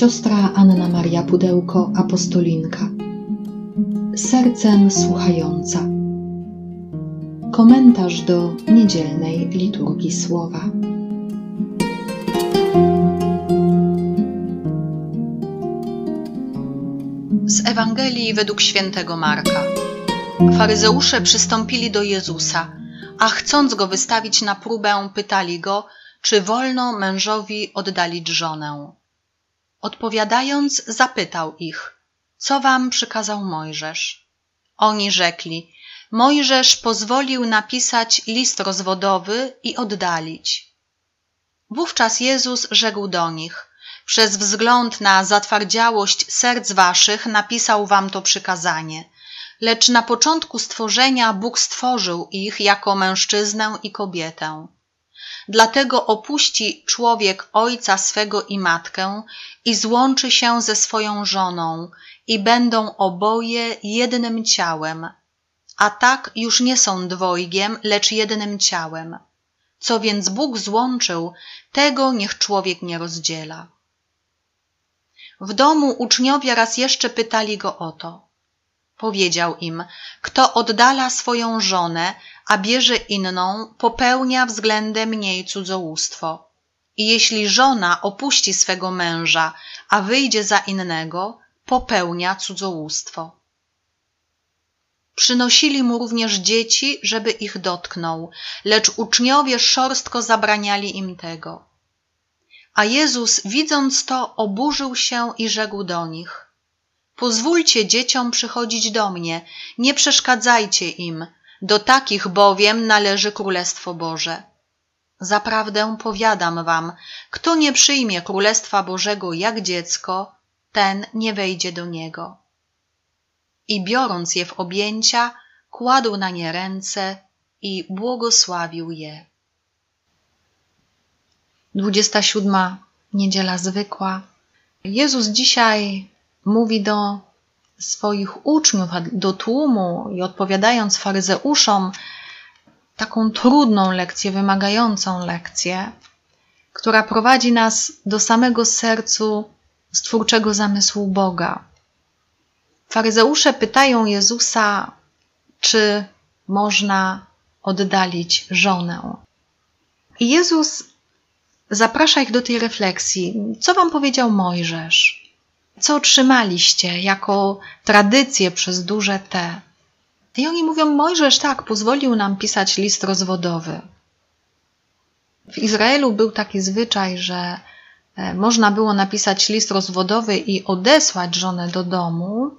Siostra Anna Maria Pudełko, apostolinka. Sercem słuchająca. Komentarz do niedzielnej liturgii słowa. Z Ewangelii według świętego Marka. Faryzeusze przystąpili do Jezusa, a chcąc go wystawić na próbę, pytali go, czy wolno mężowi oddalić żonę. Odpowiadając, zapytał ich, co wam przykazał Mojżesz? Oni rzekli, Mojżesz pozwolił napisać list rozwodowy i oddalić. Wówczas Jezus rzekł do nich, przez wzgląd na zatwardziałość serc waszych napisał wam to przykazanie. Lecz na początku stworzenia Bóg stworzył ich jako mężczyznę i kobietę. Dlatego opuści człowiek ojca swego i matkę i złączy się ze swoją żoną i będą oboje jednym ciałem. A tak już nie są dwojgiem, lecz jednym ciałem. Co więc Bóg złączył, tego niech człowiek nie rozdziela. W domu uczniowie raz jeszcze pytali go o to. Powiedział im, kto oddala swoją żonę, a bierze inną, popełnia względem niej cudzołóstwo. I jeśli żona opuści swego męża, a wyjdzie za innego, popełnia cudzołóstwo. Przynosili mu również dzieci, żeby ich dotknął, lecz uczniowie szorstko zabraniali im tego. A Jezus, widząc to, oburzył się i rzekł do nich: Pozwólcie dzieciom przychodzić do mnie, nie przeszkadzajcie im, do takich bowiem należy Królestwo Boże. Zaprawdę powiadam wam, kto nie przyjmie Królestwa Bożego jak dziecko, ten nie wejdzie do niego. I biorąc je w objęcia, kładł na nie ręce i błogosławił je. 27. Niedziela zwykła. Jezus dzisiaj mówi do swoich uczniów, do tłumu i odpowiadając faryzeuszom, taką trudną lekcję, wymagającą lekcję, która prowadzi nas do samego sercu stwórczego zamysłu Boga. Faryzeusze pytają Jezusa, czy można oddalić żonę. I Jezus zaprasza ich do tej refleksji. Co wam powiedział Mojżesz? Co otrzymaliście jako tradycję przez duże T? I oni mówią, Mojżesz tak, pozwolił nam pisać list rozwodowy. W Izraelu był taki zwyczaj, że e, można było napisać list rozwodowy i odesłać żonę do domu.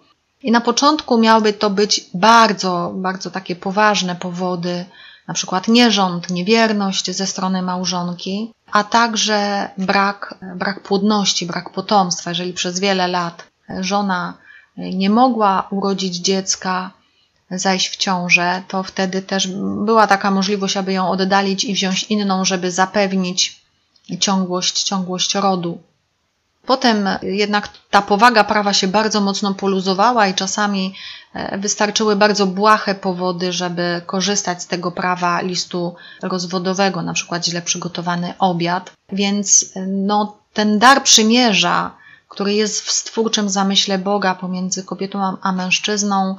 I na początku miałyby to być bardzo, bardzo takie poważne powody, na przykład nierząd, niewierność ze strony małżonki, a także brak, brak płodności, brak potomstwa. Jeżeli przez wiele lat żona nie mogła urodzić dziecka, zajść w ciążę, to wtedy też była taka możliwość, aby ją oddalić i wziąć inną, żeby zapewnić ciągłość, ciągłość rodu. Potem jednak ta powaga prawa się bardzo mocno poluzowała i czasami e, wystarczyły bardzo błahe powody, żeby korzystać z tego prawa listu rozwodowego, na przykład źle przygotowany obiad. Więc e, no, ten dar przymierza, który jest w stwórczym zamyśle Boga pomiędzy kobietą a mężczyzną,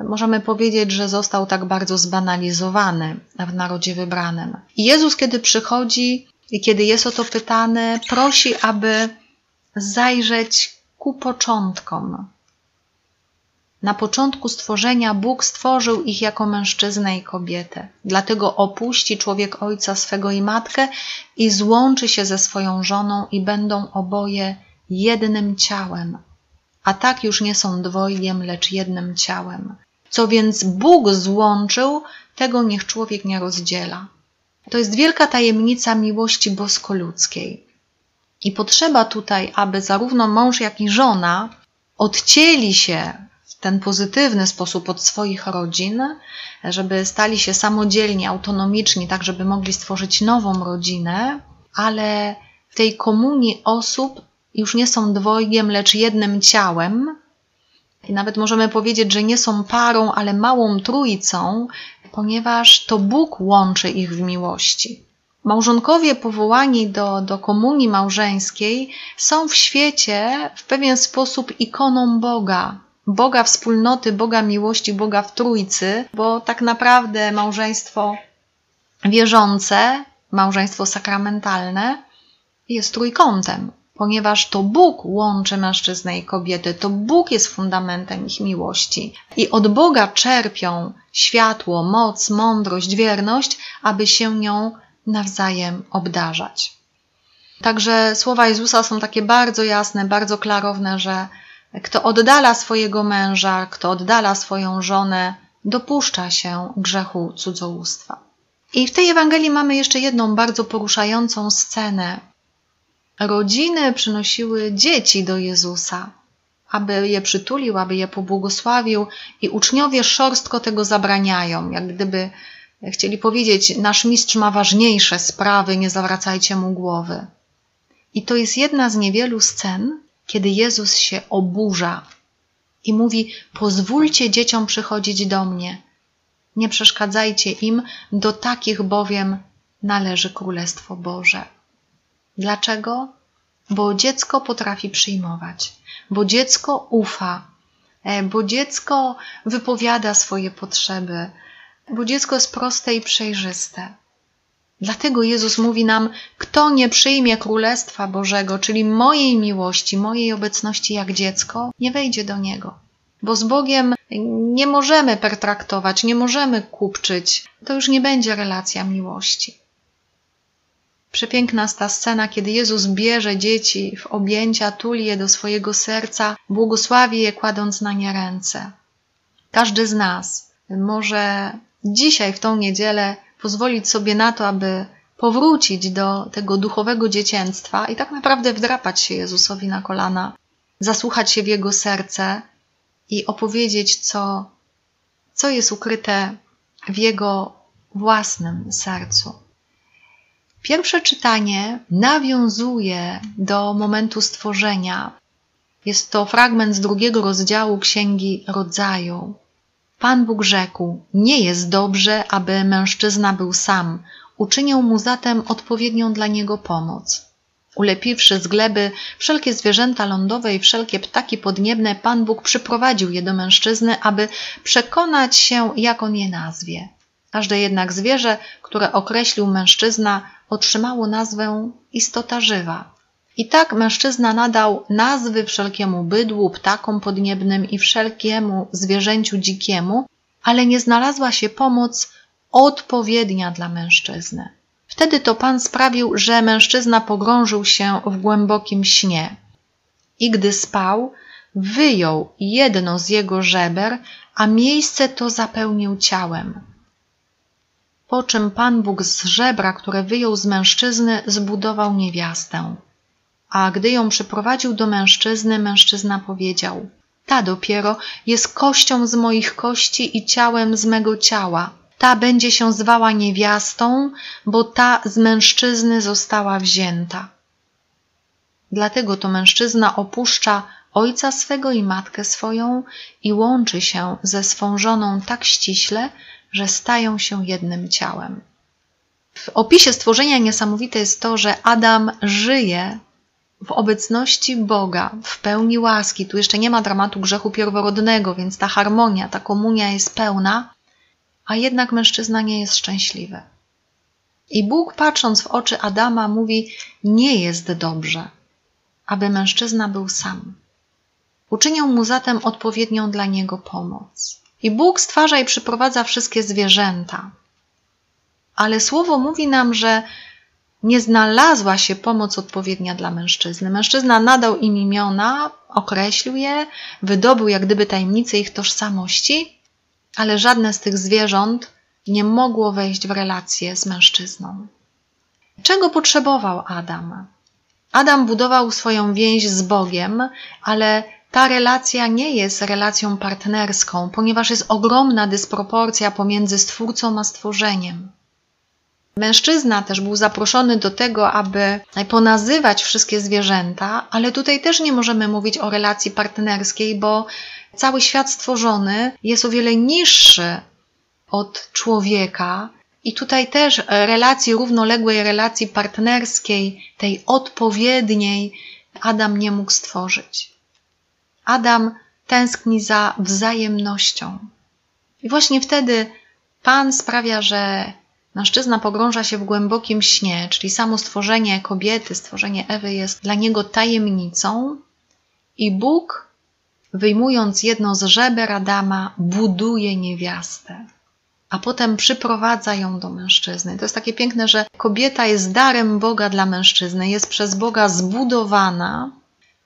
możemy powiedzieć, że został tak bardzo zbanalizowany w narodzie wybranym. I Jezus, kiedy przychodzi i kiedy jest o to pytany, prosi, aby zajrzeć ku początkom. Na początku stworzenia Bóg stworzył ich jako mężczyznę i kobietę. Dlatego opuści człowiek ojca swego i matkę i złączy się ze swoją żoną i będą oboje jednym ciałem a tak już nie są dwojgiem, lecz jednym ciałem. Co więc Bóg złączył, tego niech człowiek nie rozdziela. To jest wielka tajemnica miłości bosko-ludzkiej. I potrzeba tutaj, aby zarówno mąż, jak i żona odcięli się w ten pozytywny sposób od swoich rodzin, żeby stali się samodzielni, autonomiczni, tak żeby mogli stworzyć nową rodzinę, ale w tej komunii osób już nie są dwojgiem, lecz jednym ciałem. I nawet możemy powiedzieć, że nie są parą, ale małą trójcą, ponieważ to Bóg łączy ich w miłości. Małżonkowie powołani do, do komunii małżeńskiej są w świecie w pewien sposób ikoną Boga, Boga wspólnoty, Boga miłości, Boga w Trójcy, bo tak naprawdę małżeństwo wierzące, małżeństwo sakramentalne jest trójkątem, ponieważ to Bóg łączy mężczyznę i kobietę, to Bóg jest fundamentem ich miłości. I od Boga czerpią światło, moc, mądrość, wierność, aby się nią nawzajem obdarzać. Także słowa Jezusa są takie bardzo jasne, bardzo klarowne, że kto oddala swojego męża, kto oddala swoją żonę, dopuszcza się grzechu cudzołóstwa. I w tej Ewangelii mamy jeszcze jedną bardzo poruszającą scenę. Rodziny przynosiły dzieci do Jezusa, aby je przytulił, aby je pobłogosławił, i uczniowie szorstko tego zabraniają, jak gdyby chcieli powiedzieć: Nasz mistrz ma ważniejsze sprawy, nie zawracajcie mu głowy. I to jest jedna z niewielu scen, kiedy Jezus się oburza i mówi: Pozwólcie dzieciom przychodzić do mnie. Nie przeszkadzajcie im, do takich bowiem należy Królestwo Boże. Dlaczego? Bo dziecko potrafi przyjmować, bo dziecko ufa, e, bo dziecko wypowiada swoje potrzeby, bo dziecko jest proste i przejrzyste. Dlatego Jezus mówi nam: Kto nie przyjmie Królestwa Bożego, czyli mojej miłości, mojej obecności jak dziecko, nie wejdzie do niego. Bo z Bogiem nie możemy pertraktować, nie możemy kupczyć. To już nie będzie relacja miłości. Przepiękna jest ta scena, kiedy Jezus bierze dzieci w objęcia, tuli je do swojego serca, błogosławi je, kładąc na nie ręce. Każdy z nas może dzisiaj, w tą niedzielę, pozwolić sobie na to, aby powrócić do tego duchowego dziecięctwa i tak naprawdę wdrapać się Jezusowi na kolana, zasłuchać się w Jego serce i opowiedzieć, co, co jest ukryte w Jego własnym sercu. Pierwsze czytanie nawiązuje do momentu stworzenia. Jest to fragment z drugiego rozdziału Księgi Rodzaju. Pan Bóg rzekł: Nie jest dobrze, aby mężczyzna był sam. Uczynię mu zatem odpowiednią dla niego pomoc. Ulepiwszy z gleby wszelkie zwierzęta lądowe i wszelkie ptaki podniebne, Pan Bóg przyprowadził je do mężczyzny, aby przekonać się, jak on je nazwie. Każde jednak zwierzę, które określił mężczyzna, otrzymało nazwę istota żywa. I tak mężczyzna nadał nazwy wszelkiemu bydłu, ptakom podniebnym i wszelkiemu zwierzęciu dzikiemu, ale nie znalazła się pomoc odpowiednia dla mężczyzny. Wtedy to Pan sprawił, że mężczyzna pogrążył się w głębokim śnie. I gdy spał, wyjął jedno z jego żeber, a miejsce to zapełnił ciałem. Po czym Pan Bóg z żebra, które wyjął z mężczyzny, zbudował niewiastę. A gdy ją przyprowadził do mężczyzny, mężczyzna powiedział: Ta dopiero jest kością z moich kości i ciałem z mego ciała. Ta będzie się zwała niewiastą, bo ta z mężczyzny została wzięta. Dlatego to mężczyzna opuszcza ojca swego i matkę swoją i łączy się ze swą żoną tak ściśle, że stają się jednym ciałem. W opisie stworzenia niesamowite jest to, że Adam żyje w obecności Boga, w pełni łaski. Tu jeszcze nie ma dramatu grzechu pierworodnego, więc ta harmonia, ta komunia jest pełna, a jednak mężczyzna nie jest szczęśliwy. I Bóg, patrząc w oczy Adama, mówi: Nie jest dobrze, aby mężczyzna był sam. Uczynią mu zatem odpowiednią dla niego pomoc. I Bóg stwarza i przyprowadza wszystkie zwierzęta. Ale słowo mówi nam, że nie znalazła się pomoc odpowiednia dla mężczyzny. Mężczyzna nadał im imiona, określił je, wydobył jak gdyby tajemnicę ich tożsamości, ale żadne z tych zwierząt nie mogło wejść w relację z mężczyzną. Czego potrzebował Adam? Adam budował swoją więź z Bogiem, ale ta relacja nie jest relacją partnerską, ponieważ jest ogromna dysproporcja pomiędzy stwórcą a stworzeniem. Mężczyzna też był zaproszony do tego, aby ponazywać wszystkie zwierzęta, ale tutaj też nie możemy mówić o relacji partnerskiej, bo cały świat stworzony jest o wiele niższy od człowieka I tutaj też relacji równoległej, relacji partnerskiej, tej odpowiedniej, Adam nie mógł stworzyć. Adam tęskni za wzajemnością. I właśnie wtedy Pan sprawia, że mężczyzna pogrąża się w głębokim śnie, czyli samo stworzenie kobiety, stworzenie Ewy jest dla niego tajemnicą, i Bóg, wyjmując jedno z żeber Adama, buduje niewiastę a potem przyprowadza ją do mężczyzny. To jest takie piękne, że kobieta jest darem Boga dla mężczyzny, jest przez Boga zbudowana.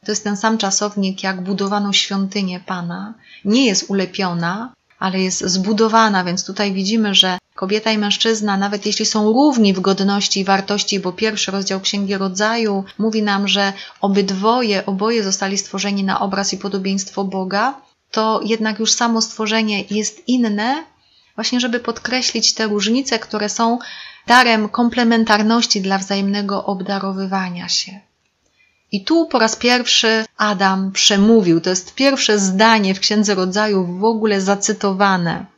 To jest ten sam czasownik, jak budowano świątynię Pana. Nie jest ulepiona, ale jest zbudowana, więc tutaj widzimy, że kobieta i mężczyzna, nawet jeśli są równi w godności i wartości, bo pierwszy rozdział Księgi Rodzaju mówi nam, że obydwoje, oboje zostali stworzeni na obraz i podobieństwo Boga, to jednak już samo stworzenie jest inne, właśnie żeby podkreślić te różnice, które są darem komplementarności dla wzajemnego obdarowywania się. I tu po raz pierwszy Adam przemówił. To jest pierwsze zdanie w Księdze Rodzaju w ogóle zacytowane.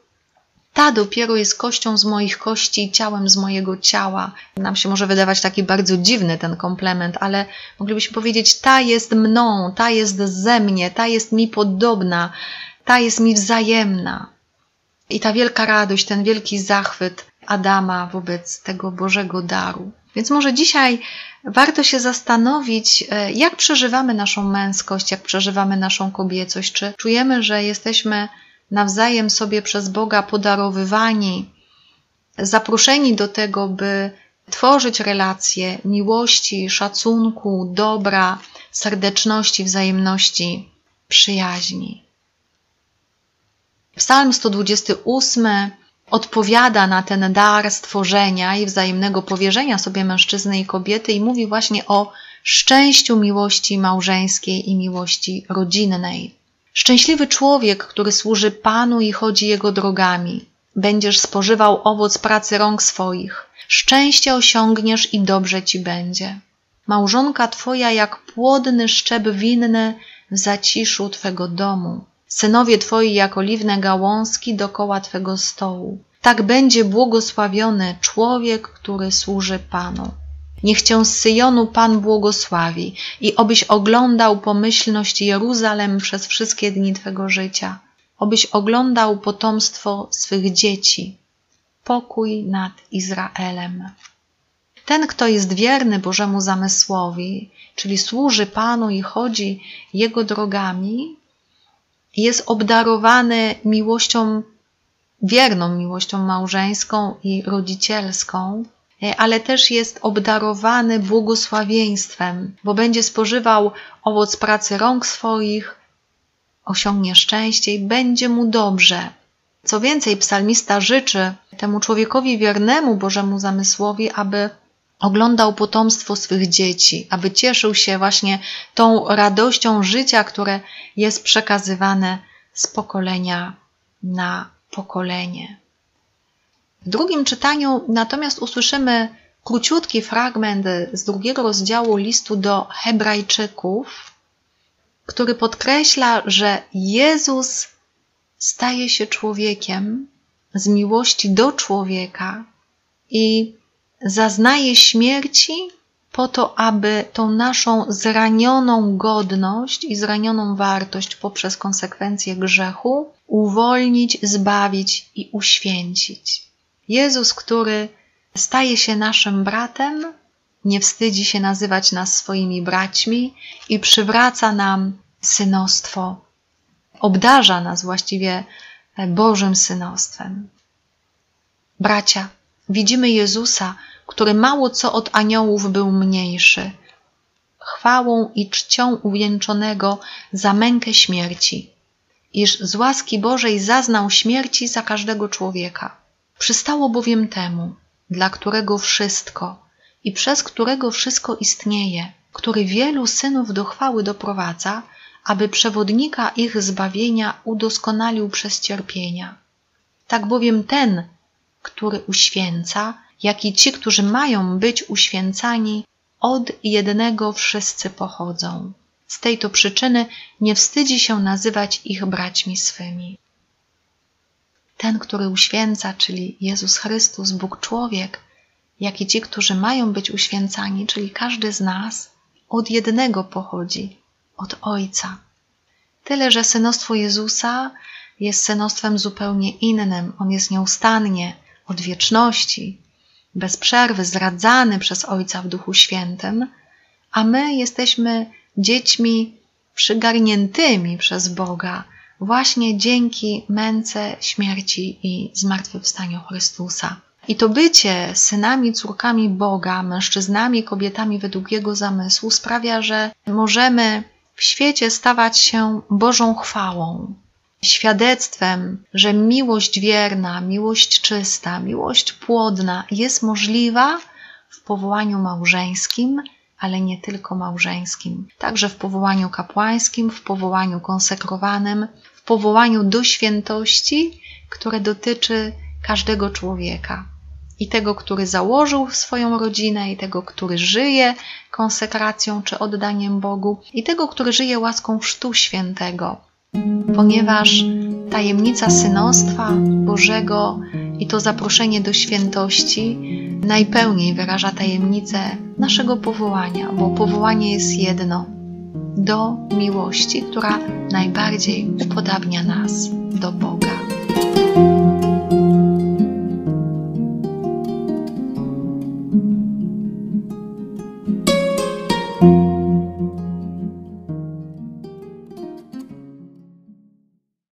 Ta dopiero jest kością z moich kości i ciałem z mojego ciała. Nam się może wydawać taki bardzo dziwny ten komplement, ale moglibyśmy powiedzieć: Ta jest mną, ta jest ze mnie, ta jest mi podobna, ta jest mi wzajemna. I ta wielka radość, ten wielki zachwyt Adama wobec tego Bożego daru. Więc może dzisiaj warto się zastanowić, e, jak przeżywamy naszą męskość, jak przeżywamy naszą kobiecość, czy czujemy, że jesteśmy nawzajem sobie przez Boga podarowywani, zaproszeni do tego, by tworzyć relacje miłości, szacunku, dobra, serdeczności, wzajemności, przyjaźni. Psalm 128 odpowiada na ten dar stworzenia i wzajemnego powierzenia sobie mężczyzny i kobiety i mówi właśnie o szczęściu miłości małżeńskiej i miłości rodzinnej. Szczęśliwy człowiek, który służy Panu i chodzi Jego drogami. Będziesz spożywał owoc pracy rąk swoich. Szczęście osiągniesz i dobrze ci będzie. Małżonka Twoja jak płodny szczep winny w zaciszu Twego domu synowie Twoi jak oliwne gałązki dokoła Twego stołu. Tak będzie błogosławiony człowiek, który służy Panu. Niech Cię z Syjonu Pan błogosławi i obyś oglądał pomyślność Jeruzalem przez wszystkie dni Twego życia, obyś oglądał potomstwo swych dzieci. Pokój nad Izraelem. Ten, kto jest wierny Bożemu zamysłowi, czyli służy Panu i chodzi Jego drogami, jest obdarowany miłością, wierną miłością małżeńską i rodzicielską, ale też jest obdarowany błogosławieństwem, bo będzie spożywał owoc pracy rąk swoich, osiągnie szczęście i będzie mu dobrze. Co więcej, psalmista życzy temu człowiekowi wiernemu Bożemu zamysłowi, aby oglądał potomstwo swych dzieci, aby cieszył się właśnie tą radością życia, które jest przekazywane z pokolenia na pokolenie. W drugim czytaniu natomiast usłyszymy króciutki fragment z drugiego rozdziału listu do Hebrajczyków, który podkreśla, że Jezus staje się człowiekiem z miłości do człowieka i zaznaje śmierci po to, aby tą naszą zranioną godność i zranioną wartość poprzez konsekwencje grzechu uwolnić, zbawić i uświęcić. Jezus, który staje się naszym bratem, nie wstydzi się nazywać nas swoimi braćmi i przywraca nam synostwo, obdarza nas właściwie Bożym synostwem. Bracia, Widzimy Jezusa, który mało co od aniołów był mniejszy, chwałą i czcią uwieńczonego za mękę śmierci, iż z łaski Bożej zaznał śmierci za każdego człowieka. Przystało bowiem temu, dla którego wszystko i przez którego wszystko istnieje, który wielu synów do chwały doprowadza, aby przewodnika ich zbawienia udoskonalił przez cierpienia. Tak bowiem ten, który uświęca, jak i ci, którzy mają być uświęcani, od jednego wszyscy pochodzą. Z tej to przyczyny nie wstydzi się nazywać ich braćmi swymi. Ten, który uświęca, czyli Jezus Chrystus, Bóg człowiek, jak i ci, którzy mają być uświęcani, czyli każdy z nas, od jednego pochodzi, od Ojca. Tyle, że synostwo Jezusa jest synostwem zupełnie innym. On jest nieustannie, od wieczności, bez przerwy zradzany przez Ojca w Duchu Świętym, a my jesteśmy dziećmi przygarniętymi przez Boga właśnie dzięki męce, śmierci i zmartwychwstaniu Chrystusa. I to bycie synami, córkami Boga, mężczyznami, kobietami według Jego zamysłu sprawia, że możemy w świecie stawać się Bożą chwałą, świadectwem, że miłość wierna, miłość czysta, miłość płodna jest możliwa w powołaniu małżeńskim, ale nie tylko małżeńskim, także w powołaniu kapłańskim, w powołaniu konsekrowanym, w powołaniu do świętości, które dotyczy każdego człowieka. I tego, który założył swoją rodzinę, i tego, który żyje konsekracją czy oddaniem Bogu, i tego, który żyje łaską Chrztu Świętego, ponieważ tajemnica synostwa Bożego i to zaproszenie do świętości najpełniej wyraża tajemnicę naszego powołania, bo powołanie jest jedno do miłości, która najbardziej upodabnia nas do Boga.